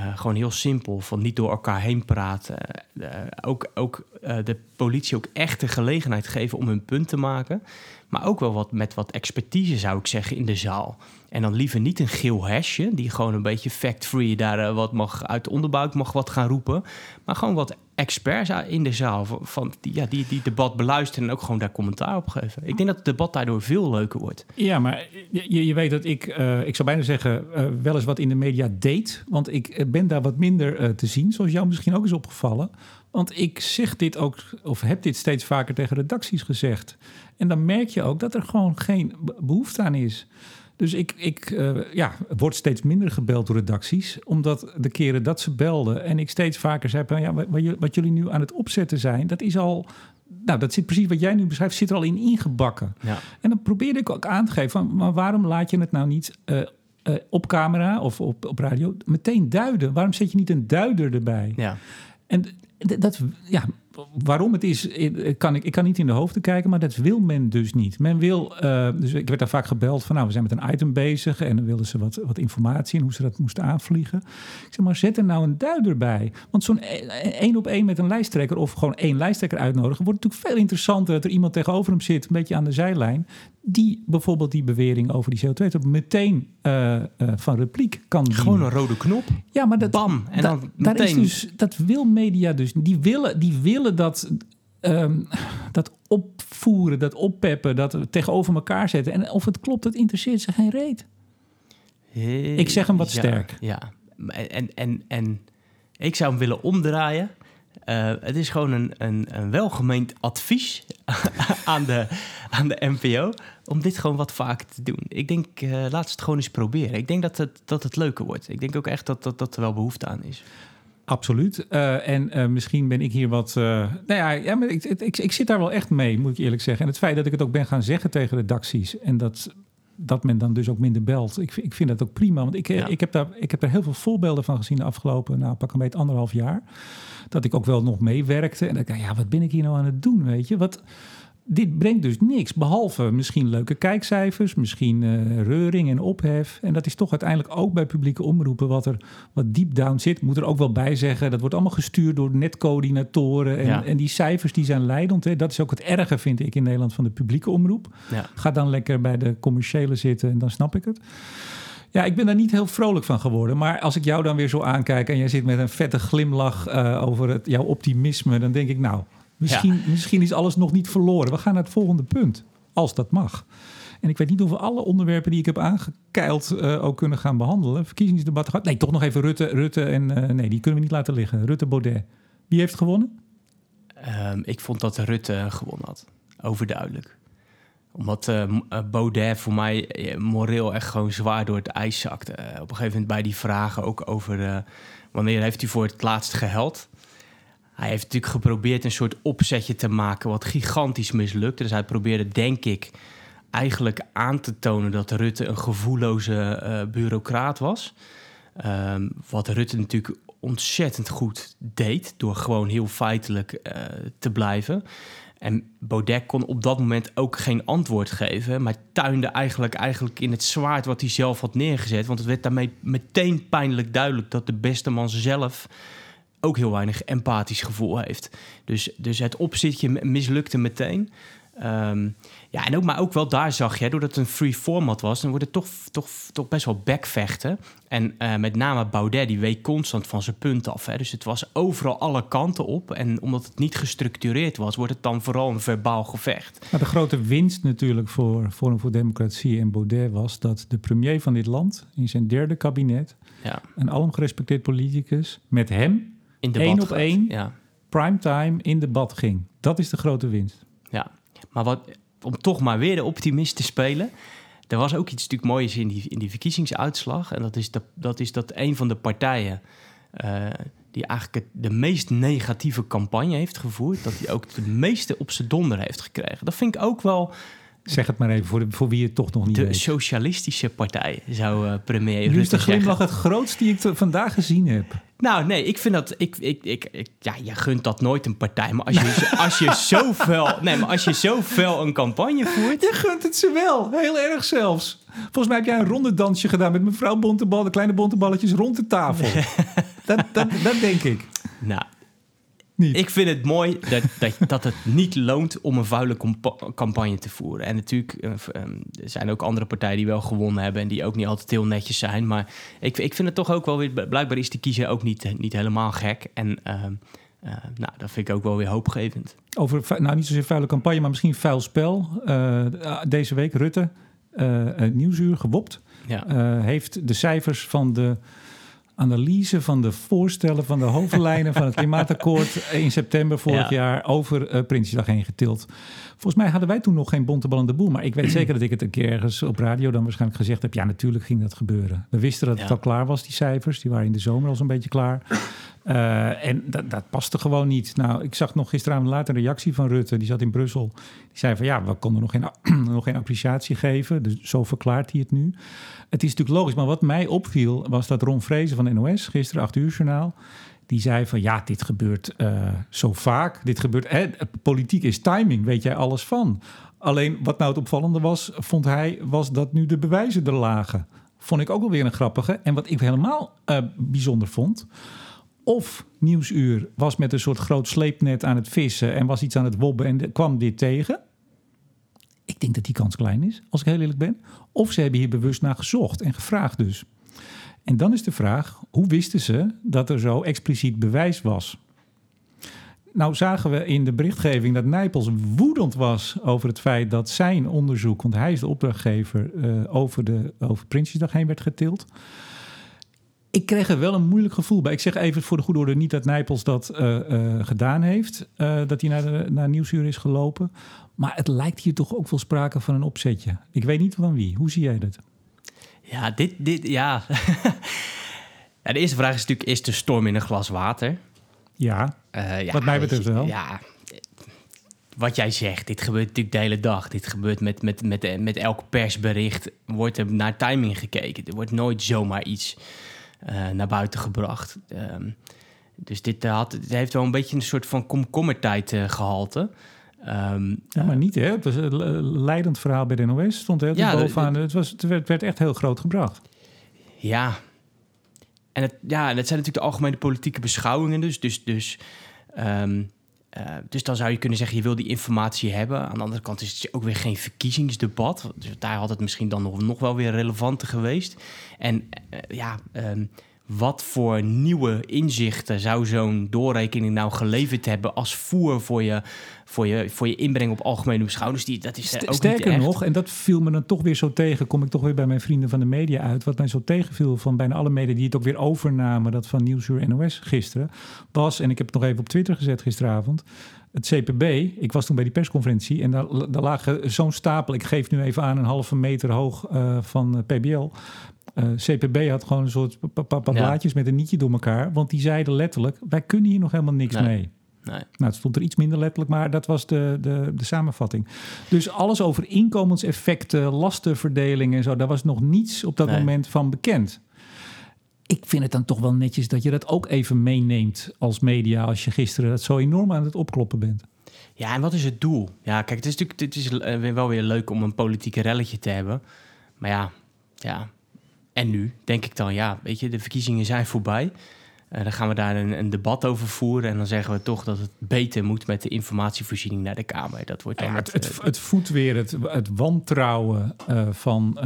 Uh, gewoon heel simpel, van niet door elkaar heen praten. Uh, ook ook uh, de politie ook echt de gelegenheid geven om hun punt te maken. Maar ook wel wat, met wat expertise, zou ik zeggen, in de zaal. En dan liever niet een geel hesje, die gewoon een beetje fact-free daar wat mag uit de onderbuik mag wat gaan roepen. Maar gewoon wat experts in de zaal van, die, ja, die, die debat beluisteren en ook gewoon daar commentaar op geven. Ik denk dat het debat daardoor veel leuker wordt. Ja, maar je, je weet dat ik, uh, ik zou bijna zeggen, uh, wel eens wat in de media deed. Want ik eh, ben daar wat minder te zien, zoals jou misschien ook is opgevallen. Want ik zeg dit ook, of heb dit steeds vaker tegen redacties gezegd. En dan merk je ook dat er gewoon geen behoefte aan is. Dus ik, ik uh, ja, word steeds minder gebeld door redacties. Omdat de keren dat ze belden en ik steeds vaker zei... Van, ja, wat, jullie nu aan het opzetten zijn, dat is al... Nou, dat zit precies wat jij nu beschrijft, zit er al in ingebakken. Ja. En dan probeerde ik ook aan te geven van... maar waarom laat je het nou niet uh, uh, op camera of op, op radio meteen duiden? Waarom zet je niet een duider erbij? Ja. En dat, ja, waarom het is, kan ik, ik kan niet in de hoofden kijken, maar dat wil men dus niet. Men wil, uh, dus ik werd daar vaak gebeld van, nou, we zijn met een item bezig en dan wilden ze wat, wat informatie en hoe ze dat moesten aanvliegen. Ik zeg maar, zet er nou een duider bij. Want zo'n e, e, één op één met een lijsttrekker of gewoon één lijsttrekker uitnodigen, wordt natuurlijk veel interessanter dat er iemand tegenover hem zit, een beetje aan de zijlijn, die bijvoorbeeld die bewering over die CO2 meteen uh, uh, van repliek kan dienen. Gewoon een rode knop. Ja, maar dat, Bam, en dan meteen... daar is dus, dat wil media dus. Die willen, die willen dat, um, dat opvoeren, dat oppeppen, dat tegenover elkaar zetten. En of het klopt, dat interesseert ze geen reet. Hey, ik zeg hem wat ja, sterk. Ja, en, en, en ik zou hem willen omdraaien. Uh, het is gewoon een, een, een welgemeend advies aan, de, aan de NPO om dit gewoon wat vaker te doen. Ik denk, uh, laat het gewoon eens proberen. Ik denk dat het, dat het leuker wordt. Ik denk ook echt dat, dat, dat er wel behoefte aan is. Absoluut. Uh, en uh, misschien ben ik hier wat. Uh, nou ja, ja maar ik, ik, ik, zit daar wel echt mee, moet ik eerlijk zeggen. En het feit dat ik het ook ben gaan zeggen tegen redacties. En dat, dat men dan dus ook minder belt. Ik, ik vind dat ook prima. Want ik, ja. ik, heb daar, ik heb daar heel veel voorbeelden van gezien de afgelopen, nou, pak een beetje anderhalf jaar. Dat ik ook wel nog meewerkte. En dan denk ik, ja, wat ben ik hier nou aan het doen? Weet je, wat dit brengt dus niks. Behalve misschien leuke kijkcijfers, misschien uh, reuring en ophef. En dat is toch uiteindelijk ook bij publieke omroepen wat er wat deep down zit. Moet er ook wel bij zeggen. Dat wordt allemaal gestuurd door netcoördinatoren. En, en die cijfers die zijn leidend. Hè. Dat is ook het erge, vind ik, in Nederland van de publieke omroep. Ja. Ga dan lekker bij de commerciële zitten en dan snap ik het. Ja, ik ben daar niet heel vrolijk van geworden. Maar als ik jou dan weer zo aankijk en jij zit met een vette glimlach uh, over het, jouw optimisme, dan denk ik, nou, misschien, misschien is alles nog niet verloren. We gaan naar het volgende punt, als dat mag. En ik weet niet of we alle onderwerpen die ik heb aangekeild uh, ook kunnen gaan behandelen. Verkiezingsdebat gehad. Nee, toch nog even Rutte, Rutte en uh, nee, die kunnen we niet laten liggen. Rutte Baudet. Wie heeft gewonnen? Um, ik vond dat Rutte gewonnen had. Overduidelijk omdat uh, Baudet voor mij moreel echt gewoon zwaar door het ijs zakte. Op een gegeven moment bij die vragen ook over wanneer heeft hij voor het laatst geheld. Hij heeft natuurlijk geprobeerd een soort opzetje te maken wat gigantisch mislukte. Dus hij probeerde, denk ik, eigenlijk aan te tonen dat Rutte een gevoelloze bureaucraat was. Um, wat Rutte natuurlijk ontzettend goed deed door gewoon heel feitelijk te blijven. En Baudet kon op dat moment ook geen antwoord geven, maar tuinde eigenlijk, eigenlijk in het zwaard wat hij zelf had neergezet. Want het werd daarmee meteen pijnlijk duidelijk dat de beste man zelf ook heel weinig empathisch gevoel heeft. Dus, dus het opzitje mislukte meteen. Ehm, ja, en ook, maar ook wel daar zag je, doordat het een free format was, dan wordt het toch, toch, toch best wel backvechten. En uh, met name Baudet, die week constant van zijn punt af. Hè. Dus het was overal alle kanten op. En omdat het niet gestructureerd was, wordt het dan vooral een verbaal gevecht. Maar de grote winst natuurlijk voor Forum voor Democratie en Baudet was dat de premier van dit land in zijn derde kabinet, ja. een alom gerespecteerd politicus, met hem in één op één ja. primetime in debat ging. Dat is de grote winst. Ja, maar wat, om toch maar weer de optimist te spelen. Er was ook iets natuurlijk moois in die, in die verkiezingsuitslag. En dat is, de, dat, is dat een van de partijen uh, die eigenlijk de meest negatieve campagne heeft gevoerd, dat hij ook de meeste op zijn donder heeft gekregen. Dat vind ik ook wel Zeg het maar even voor, de, voor wie het toch nog niet de weet. De Socialistische Partij zou uh, premier nu Rutte is de glimlach het grootste die ik vandaag gezien heb. Nou, nee, ik vind dat... Ik, ik, ik, ja, je gunt dat nooit een partij. Maar als je, als je zo fel... Nee, maar als je zo fel een campagne voert... Je gunt het ze wel. Heel erg zelfs. Volgens mij heb jij een rondedansje gedaan met mevrouw Bontebal... de kleine bonteballetjes rond de tafel. dat, dat, dat denk ik. Nou, ik vind het mooi dat, dat, dat het niet loont om een vuile campagne te voeren. En natuurlijk uh, er zijn ook andere partijen die wel gewonnen hebben en die ook niet altijd heel netjes zijn. Maar ik, ik vind het toch ook wel weer, blijkbaar is de kiezer ook niet, niet helemaal gek. En uh, uh, nou, dat vind ik ook wel weer hoopgevend. Over, nou niet zozeer vuile campagne, maar misschien vuil spel. deze week Rutte, Nieuwsuur, gewopt. Ja. heeft de cijfers van de analyse van de voorstellen van de hoofdlijnen van het klimaatakkoord in september vorig jaar over uh, Prinsjesdag heen getild. Volgens mij hadden wij toen nog geen bontebal in de boel. Maar ik weet zeker dat ik het een keer ergens op radio dan waarschijnlijk gezegd heb. Ja, natuurlijk ging dat gebeuren. We wisten dat het al klaar was, die cijfers. Die waren in de zomer al zo'n beetje klaar. Uh, en dat, dat paste gewoon niet. Nou, ik zag nog gisteravond later een reactie van Rutte. Die zat in Brussel. Die zei van ja, we konden nog geen, nog geen appreciatie geven. Dus zo verklaart hij het nu. Het is natuurlijk logisch. Maar wat mij opviel was dat Ron Vrezen van NOS, gisteren 8 uur journaal die zei van ja, dit gebeurt uh, zo vaak. Dit gebeurt, hè, politiek is timing, weet jij alles van. Alleen wat nou het opvallende was, vond hij, was dat nu de bewijzen er lagen. Vond ik ook wel weer een grappige. En wat ik helemaal uh, bijzonder vond, of Nieuwsuur was met een soort groot sleepnet aan het vissen en was iets aan het wobben en kwam dit tegen. Ik denk dat die kans klein is, als ik heel eerlijk ben. Of ze hebben hier bewust naar gezocht en gevraagd dus. En dan is de vraag, hoe wisten ze dat er zo expliciet bewijs was? Nou zagen we in de berichtgeving dat Nijpels woedend was over het feit dat zijn onderzoek, want hij is de opdrachtgever, uh, over, de, over Prinsjesdag heen werd getild. Ik kreeg er wel een moeilijk gevoel bij. Ik zeg even voor de goede orde niet dat Nijpels dat uh, uh, gedaan heeft, dat hij naar, de, naar Nieuwsuur is gelopen. Maar het lijkt hier toch ook wel sprake van een opzetje. Ik weet niet van wie. Hoe zie jij dat? Ja, dit, dit, ja. ja. De eerste vraag is natuurlijk, is de storm in een glas water? Ja, ja wat mij betreft wel. Ja, wat jij zegt, dit gebeurt natuurlijk de hele dag. Dit gebeurt met, met, met, met elk persbericht, wordt er naar timing gekeken. Er wordt nooit zomaar iets naar buiten gebracht. Um, dus dit, had, dit heeft wel een beetje een soort van komkommertijd uh, gehalte. Ehm, Ja, maar niet, hè? Het was een le- leidend verhaal bij de NOS. Stond heel Ja, bovenaan. Het, was, het werd, werd echt heel groot gebracht. Ja. En het, ja, het zijn natuurlijk de algemene politieke beschouwingen. Dus, dus, dus, ehm, eh, dus dan zou je kunnen zeggen, je wil die informatie hebben. Aan de andere kant is het ook weer geen verkiezingsdebat. Dus daar had het misschien dan nog, wel weer relevanter geweest. En eh, ja, ehm, wat voor nieuwe inzichten zou zo'n doorrekening nou geleverd hebben als voer voor je, voor je, voor je inbreng op algemene beschouwingen? Die, dat is St- ook niet Sterker echt. nog, en dat viel me dan toch weer zo tegen, kom ik toch weer bij mijn vrienden van de media uit. Wat mij zo tegenviel van bijna alle media die het ook weer overnamen, dat van Nieuwsuur NOS gisteren, was, en ik heb het nog even op Twitter gezet gisteravond, het CPB. Ik was toen bij die persconferentie en daar, daar lagen zo'n stapel, ik geef nu even aan, een halve meter hoog eh, van eh, PBL. Eh, CPB had gewoon een soort Ja. blaadjes met een nietje door elkaar, want die zeiden letterlijk, wij kunnen hier nog helemaal niks Nee. mee. Nee. Nou, het stond er iets minder letterlijk, maar dat was de, de, de samenvatting. Dus alles over inkomenseffecten, lastenverdeling en zo, daar was nog niets op dat Nee. moment van bekend. Ik vind het dan toch wel netjes dat je dat ook even meeneemt als media, als je gisteren dat zo enorm aan het opkloppen bent. Ja, en wat is het doel? Ja, kijk, het is natuurlijk het is eh, wel weer leuk om een politieke relletje te hebben. Maar ja, ja. En nu denk ik dan, ja, weet je, de verkiezingen zijn voorbij. Eh, dan gaan we daar een, een debat over voeren. En dan zeggen we toch dat het beter moet met de informatievoorziening naar de Kamer. Dat wordt dan Ja, het, het, het, eh, het voedt weer het, het wantrouwen eh, van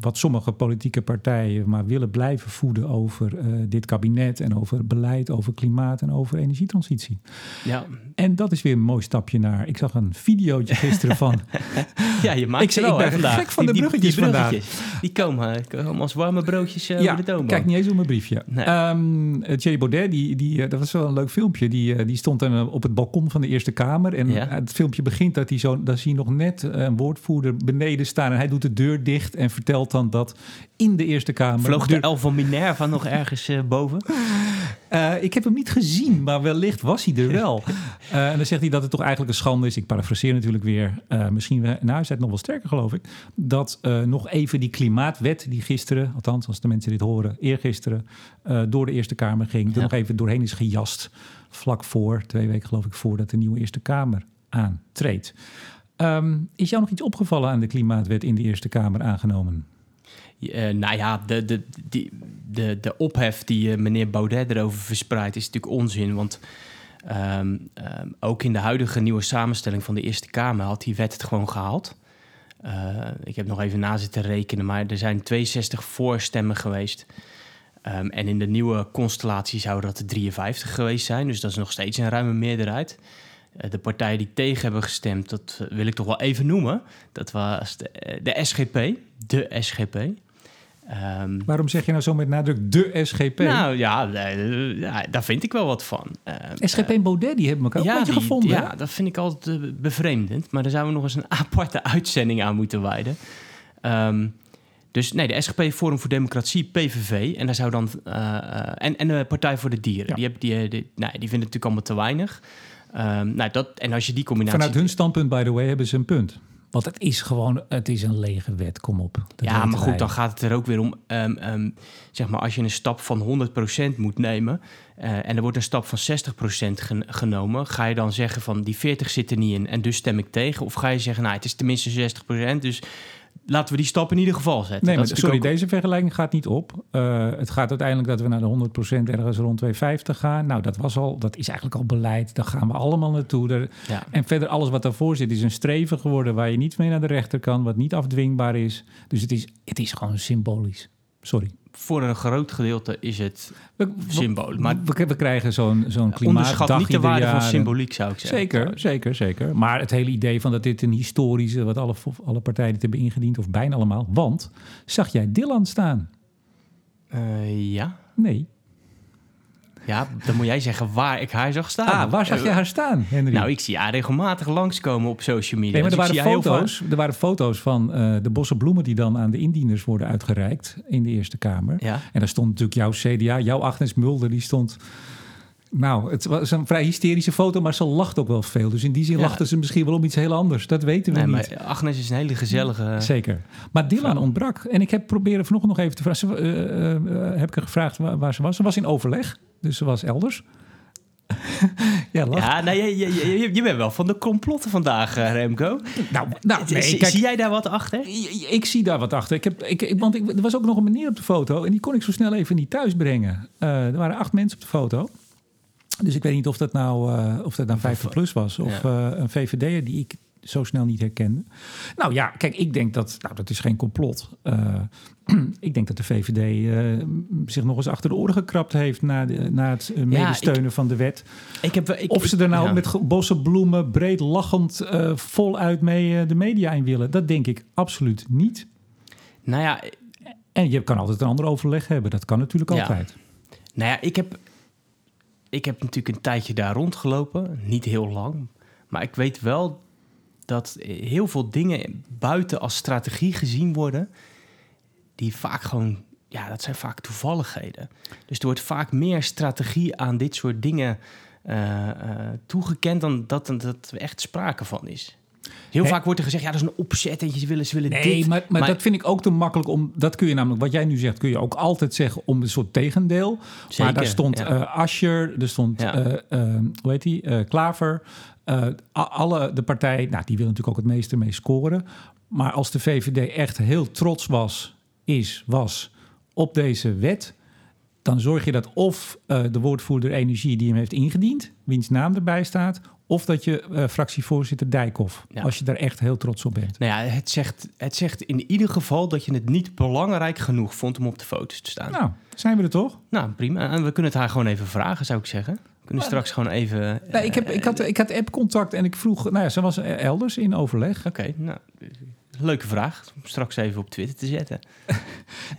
wat sommige politieke partijen maar willen blijven voeden over dit kabinet en over beleid, over klimaat en over energietransitie. ja. En dat is weer een mooi stapje naar. Ik zag een videootje gisteren van. ja, je maakt Ik ze zeg, wel ik ben vandaag. gek van Die- de bruggetjes die vandaag. bruggetjes, Die komen, komen als warme broodjes ja, over de toonbank. kijk niet eens op mijn briefje. Nee. Ehm, eh, Thierry Baudet, die, die, eh, dat was wel een leuk filmpje. Die, eh, die stond dan op het balkon van de Eerste Kamer. En Ja. het filmpje begint dat hij zo, dan zie je nog net een woordvoerder beneden staan. En hij doet de deur dicht en vertelt dan dat in de Eerste Kamer. Vloog de de elf van Minerva nog ergens boven? Eh, ik heb hem niet gezien, maar wellicht was hij er wel. Eh, en dan zegt hij dat het toch eigenlijk een schande is. Ik parafraseer natuurlijk weer. eh, misschien, nou, hij zei het nog wel sterker, geloof ik. Dat nog even die klimaatwet, die gisteren, althans als de mensen dit horen, eergisteren, door de Eerste Kamer ging, er Ja. nog even doorheen is gejast. Vlak voor, twee weken geloof ik, voordat de nieuwe Eerste Kamer aantreedt. Ehm, is jou nog iets opgevallen aan de klimaatwet in de Eerste Kamer aangenomen? Eh, nou ja, de, de, de, de ophef die eh, meneer Baudet erover verspreidt is natuurlijk onzin. Want ehm, ehm, ook in de huidige nieuwe samenstelling van de Eerste Kamer had die wet het gewoon gehaald. Eh, ik heb nog even na zitten rekenen, maar er zijn 62 voorstemmen geweest. Ehm, en in de nieuwe constellatie zouden dat er 53 geweest zijn. Dus dat is nog steeds een ruime meerderheid. De partijen die tegen hebben gestemd, dat wil ik toch wel even noemen. Dat was de SGP, de SGP. Ehm, Waarom zeg je nou zo met nadruk de SGP? nou ja, eh, ja, daar vind ik wel wat van. Ehm, SGP en Baudet, die hebben elkaar ook een beetje die- gevonden. hè? Ja, dat vind ik altijd eh, bevreemdend. Maar daar zouden we nog eens een aparte uitzending aan moeten wijden. Ehm, dus nee, de SGP Forum voor Democratie, PVV. En daar zou dan. eh, eh, en, en de Partij voor de Dieren. Ja. Die, hebben, die, eh, die, nou, die vinden het natuurlijk allemaal te weinig. Nou, dat, en als je die combinatie. Vanuit hun standpunt, by the way, hebben ze een punt. Want het is gewoon, het is een lege wet, kom op. Dat ja, maar goed, dan gaat het er ook weer om. ehm, ehm, zeg maar, als je een stap van 100% moet nemen. eh, en er wordt een stap van 60% gen- genomen. Ga je dan zeggen van die 40 zit er niet in en dus stem ik tegen? Of ga je zeggen, nou, het is tenminste 60%. Dus laten we die stap in ieder geval zetten. Nee, maar sorry, deze vergelijking gaat niet op. Eh, het gaat uiteindelijk dat we naar de 100% ergens rond 250 gaan. Nou, dat, was al, dat is eigenlijk al beleid. Daar gaan we allemaal naartoe. Daar- ja. En verder, alles wat daarvoor zit, is een streven geworden... waar je niet mee naar de rechter kan, wat niet afdwingbaar is. Dus het is, het is gewoon symbolisch. Sorry. Voor een groot gedeelte is het symbolisch. Maar we, we krijgen zo'n zo'n onderschat klimaatdag niet de waarde van symboliek, zou ik zeggen. Zeker, zeker, zeker. Maar het hele idee van dat dit een historische, wat alle, alle partijen dit hebben ingediend, of bijna allemaal. Want zag jij Dylan staan? Eh, ja. Nee. Ja, dan moet jij zeggen waar ik haar zag staan. Ah, waar zag Eh, je haar staan, Henry? Nou, ik zie haar regelmatig langskomen op social media. nee, maar er Dus ik waren, foto's, er waren foto's van eh, de bossen bloemen die dan aan de indieners worden uitgereikt in de Eerste Kamer. Ja. En daar stond natuurlijk jouw CDA, jouw Agnes Mulder, die stond... Nou, het was een vrij hysterische foto, maar ze lacht ook wel veel. Dus in die zin Ja. lachten ze misschien wel om iets heel anders. Dat weten we Nee, niet. maar Agnes is een hele gezellige... Zeker. Maar Dylan ontbrak. En ik heb proberen vanochtend nog even te vragen. Ze, eh, eh, eh, heb ik haar gevraagd waar, waar ze was. Ze was in overleg, dus ze was elders. ja, lach. Ja, nou, je, je, je, je bent wel van de complotten vandaag, Remco. Nou, nou nee, zie, kijk, zie jij daar wat achter? ik, ik zie daar wat achter. Ik heb, ik, want ik, er was ook nog een meneer op de foto en die kon ik zo snel even niet thuis brengen. Eh, er waren acht mensen op de foto. Dus ik weet niet of dat nou, eh, of dat nou 50 plus was of eh, een VVD'er die ik zo snel niet herkende. Nou ja, kijk, ik denk dat, nou dat is geen complot. Eh, ik denk dat de VVD zich nog eens achter de oren gekrapt heeft na, de, na het medesteunen van de wet. Ik heb, ik, Of ze er nou ja. met bossen bloemen, breed lachend, voluit mee de media in willen. Dat denk ik absoluut niet. Nou ja, En je kan altijd een ander overleg hebben. Dat kan natuurlijk Ja. altijd. Nou ja, ik heb, ik heb natuurlijk een tijdje daar rondgelopen. Niet heel lang. Maar ik weet wel dat heel veel dingen buiten als strategie gezien worden... die vaak gewoon... Ja, dat zijn vaak toevalligheden. Dus er wordt vaak meer strategie aan dit soort dingen eh, eh, toegekend... dan dat, dat er echt sprake van is. Heel vaak wordt er gezegd, ja, dat is een opzet en ze willen, ze willen Nee, dit. maar, maar, dat vind ik ook te makkelijk om. Dat kun je namelijk, wat jij nu zegt, kun je ook altijd zeggen om een soort tegendeel. Zeker, maar daar stond ja. eh Ascher, er stond, Ja. eh, hoe heet die, Eh, Klaver. alle de partij, nou, die willen natuurlijk ook het meeste mee scoren. Maar als de VVD echt heel trots was, is, was op deze wet, dan zorg je dat of de woordvoerder energie die hem heeft ingediend, wiens naam erbij staat, of dat je eh, fractievoorzitter Dijkhoff, Ja. als je daar echt heel trots op bent. Nou ja, het zegt, het zegt in ieder geval dat je het niet belangrijk genoeg vond om op de foto's te staan. Nou, Nou, zijn we er toch? prima. En we kunnen het haar gewoon even vragen, zou ik zeggen. We kunnen straks gewoon even... Nee, ik, heb, eh, ik had, ik had app-contact en ik vroeg... Nou ja, ze was elders in overleg. Oké, nou, leuke vraag. Om straks even op Twitter te zetten.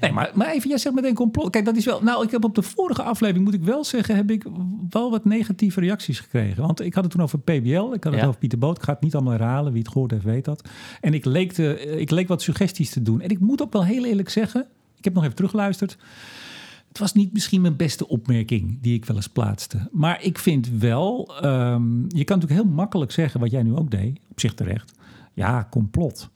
Nee, maar, maar even, jij zegt meteen complot. Kijk, dat is wel... Nou, ik heb op de vorige aflevering, moet ik wel zeggen... heb ik wel wat negatieve reacties gekregen. Want ik had het toen over PBL. Ik had het Ja. over Pieter Boot. Ik ga het niet allemaal herhalen. Wie het gehoord heeft, weet dat. En ik leek, te, ik leek wat suggesties te doen. En ik moet ook wel heel eerlijk zeggen... Ik heb nog even teruggeluisterd. Het was niet misschien mijn beste opmerking die ik wel eens plaatste. Maar ik vind wel, ehm, je kan natuurlijk heel makkelijk zeggen, wat jij nu ook deed, op zich terecht. Ja, complot.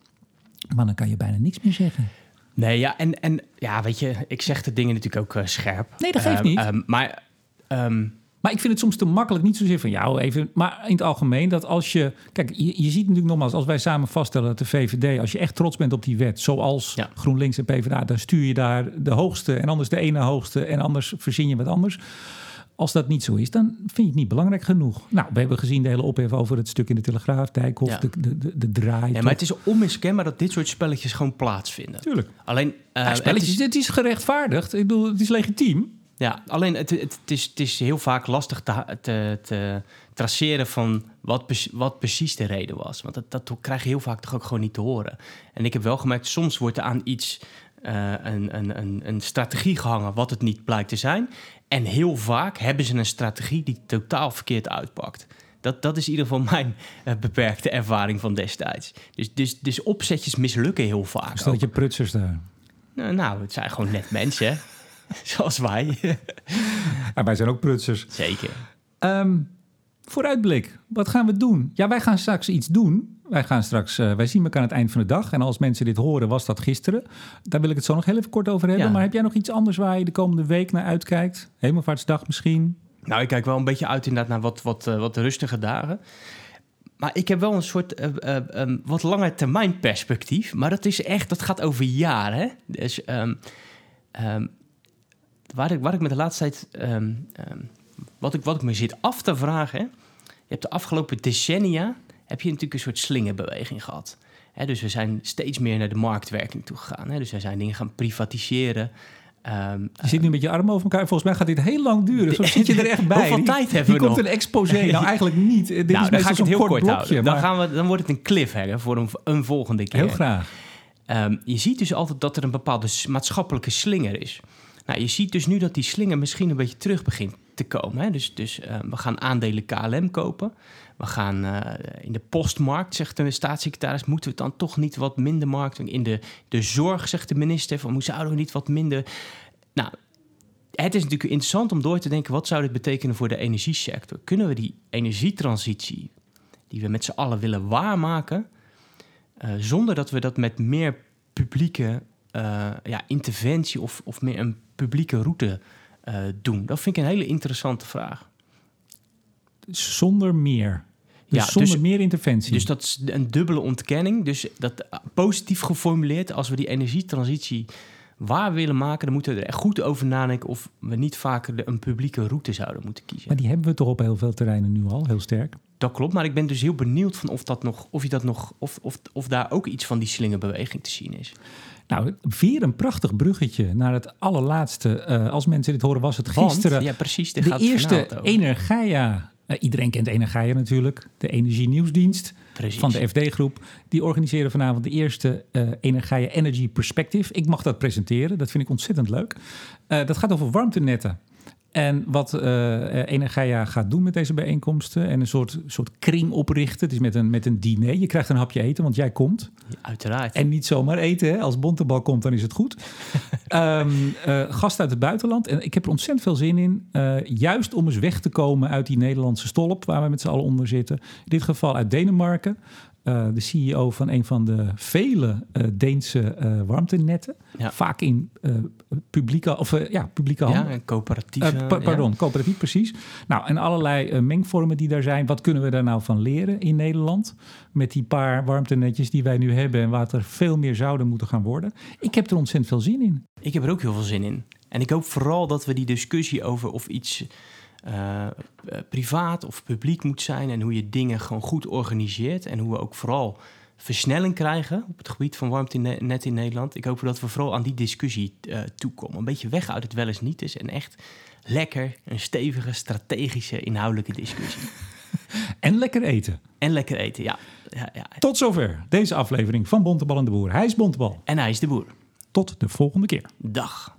Maar dan kan je bijna niks meer zeggen. Nee, ja, en, en ja, weet je, ik zeg de dingen natuurlijk ook eh, scherp. Nee, dat geeft Ehm, niet. ehm, maar ehm, Maar ik vind het soms te makkelijk, niet zozeer van jou even, maar in het algemeen dat als je, kijk, je, je ziet natuurlijk nogmaals, als wij samen vaststellen dat de VVD, als je echt trots bent op die wet, zoals Ja. GroenLinks en PvdA, dan stuur je daar de hoogste en anders de ene hoogste en anders verzin je wat anders. Als dat niet zo is, dan vind je het niet belangrijk genoeg. Nou, we hebben gezien de hele ophef over het stuk in de Telegraaf, Dijkhoff, Ja. de, de, de, de draai. ja, maar het is onmiskenbaar dat dit soort spelletjes gewoon plaatsvinden. Natuurlijk. Alleen, eh, Ja, het spelletjes, is- dit is gerechtvaardigd. Ik bedoel, het is legitiem. Ja, alleen het, het, het, is, het is heel vaak lastig te, te, te traceren van wat, wat precies de reden was. Want dat, dat krijg je heel vaak toch ook gewoon niet te horen. En ik heb wel gemerkt, soms wordt er aan iets eh, een, een, een, een strategie gehangen wat het niet blijkt te zijn. En heel vaak hebben ze een strategie die totaal verkeerd uitpakt. Dat, dat is in ieder geval mijn eh, beperkte ervaring van destijds. Dus, dus, dus opzetjes mislukken heel vaak. Stel dat je prutsers daar. Nou, nou, het zijn gewoon net mensen, zoals wij. Ja, wij zijn ook prutsers. Zeker. Ehm, vooruitblik. Wat gaan we doen? Ja, wij gaan straks iets doen. Wij gaan straks, eh, wij zien elkaar aan het eind van de dag. En als mensen dit horen, was dat gisteren. Daar wil ik het zo nog heel even kort over hebben. Ja. Maar heb jij nog iets anders waar je de komende week naar uitkijkt? Hemelvaartsdag misschien? Nou, ik kijk wel een beetje uit inderdaad naar wat, wat, eh, wat rustige dagen. Maar ik heb wel een soort ehm, wat langer termijn perspectief. Maar dat is echt, dat gaat over jaren. Dus ehm, ehm, waar, ik, waar ik met de laatste tijd... wat, ik, wat ik me zit af te vragen... Hè? Je hebt de afgelopen decennia... heb je natuurlijk een soort slingerbeweging gehad. Dus we zijn steeds meer naar de marktwerking toe gegaan. Dus we zijn dingen gaan privatiseren... Ehm, Je zit nu met je armen over elkaar. Volgens mij gaat dit heel lang duren. Zo zit je er echt bij. Hoeveel tijd hebben Hier we komt nog? een exposé. Nou, eigenlijk niet. Dit nou, is dan ga ik het heel kort, blokje. houden. Dan, maar gaan we, dan wordt het een cliffhanger voor een, een volgende keer. Heel graag. Ehm, je ziet dus altijd dat er een bepaalde maatschappelijke slinger is. Nou, je ziet dus nu dat die slinger misschien een beetje terug begint te komen. Hè? Dus, dus ehm, we gaan aandelen KLM kopen. We gaan eh, in de postmarkt, zegt de staatssecretaris, moeten we het dan toch niet wat minder doen? In de, de zorg, zegt de minister, van, zouden we niet wat minder... Nou, het is natuurlijk interessant om door te denken... wat zou dit betekenen voor de energiesector? Kunnen we die energietransitie die we met z'n allen willen waarmaken... eh, zonder dat we dat met meer publieke eh, ja, interventie... Of, of meer een publieke route eh, doen? Dat vind ik een hele interessante vraag. zonder meer. Dus Ja, zonder dus- meer interventie. Dus dat is een dubbele ontkenning. Dus dat eh, positief geformuleerd, als we die energietransitie waar willen maken, dan moeten we er echt goed over nadenken of we niet vaker een publieke route zouden moeten kiezen. maar die hebben we toch op heel veel terreinen nu al, heel sterk. Dat klopt, maar ik ben dus heel benieuwd van of dat nog, of je dat nog, of, of, of daar ook iets van die slingerbeweging te zien is. Nou, weer een prachtig bruggetje naar het allerlaatste. Eh, als mensen dit horen, was het Want, gisteren. ja, precies. de eerste. Energia. eh, iedereen kent Energia natuurlijk. De Energienieuwsdienst Precies. van de FD-groep. Die organiseren vanavond de eerste eh Energia Energy Perspective. Ik mag dat presenteren. Dat vind ik ontzettend leuk. Dat gaat over warmtenetten. En wat eh Energia gaat doen met deze bijeenkomsten. En een soort, soort kring oprichten. Het is met een, met een diner. Je krijgt een hapje eten, want jij komt. Ja, uiteraard. En niet zomaar eten. Hè? Als Bontebal komt, dan is het goed. Ehm eh, gast uit het buitenland. En ik heb er ontzettend veel zin in. eh, juist om eens weg te komen uit die Nederlandse stolp... waar we met z'n allen onder zitten. In dit geval uit Denemarken. Eh, de CEO van een van de vele eh, Deense eh, warmtenetten. Ja. Vaak in publieke, of, ja, publieke handen. ja, pa- pardon, coöperatief precies. Nou, en allerlei mengvormen die daar zijn. Wat kunnen we daar nou van leren in Nederland? Met die paar warmtenetjes die wij nu hebben en wat er veel meer zouden moeten gaan worden. Ik heb er ontzettend veel zin in. Ik heb er ook heel veel zin in. En ik hoop vooral dat we die discussie over of iets eh, privaat of publiek moet zijn en hoe je dingen gewoon goed organiseert en hoe we ook vooral versnelling krijgen op het gebied van warmtenet in Nederland. Ik hoop dat we vooral aan die discussie eh, toekomen. Een beetje weg uit het wel eens niet is en echt lekker een stevige, strategische, inhoudelijke discussie. En lekker eten. En lekker eten, ja. ja, ja. Tot zover deze aflevering van Bontebal en de Boer. Hij is Bontebal. En hij is de boer. Tot de volgende keer. Dag.